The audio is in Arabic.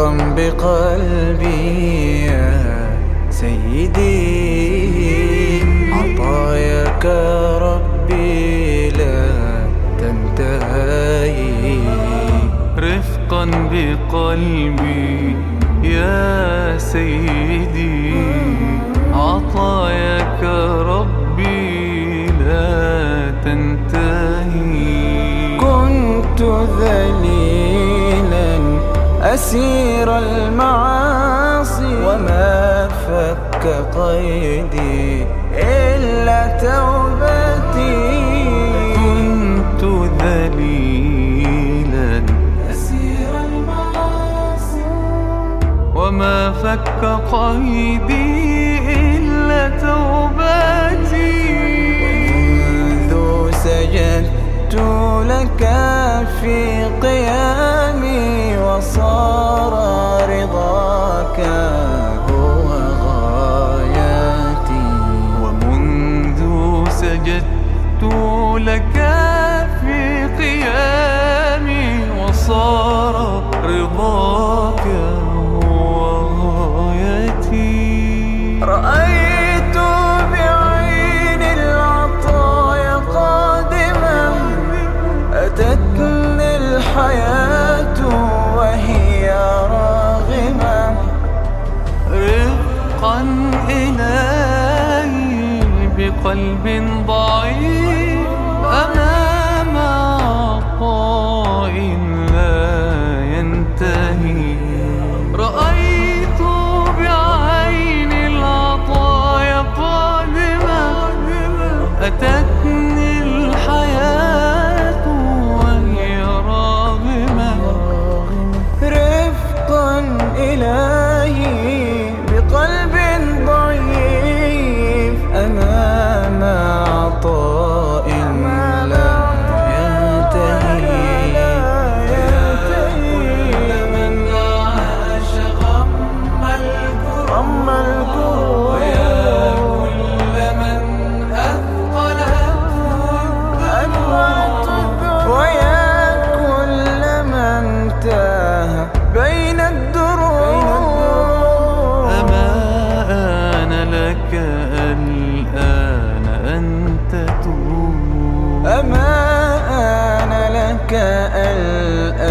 رفقا بقلبي يا سيدي. عطاياك ربي لا تنتهي. رفقا بقلبي يا سيدي. عطاياك ربي لا تنتهي. كنت ذليلا أسير المعاصي وما فك قيدي إلا توبتي. كنت ذليلا. أسير المعاصي. وما فك قيدي إلا توبتي. منذ سجدت لك في قيامي وصار رضاك هو غايتي. ومنذ سجدت لك بقلب ضعيف أمام عطاء لا ينتهي. رأيت عم الكروب ويا كل من أثقلته الذنوب ويا كل من تاه بين الدروب أما أنا لك الآن أن تتوب أما أنا لك الآن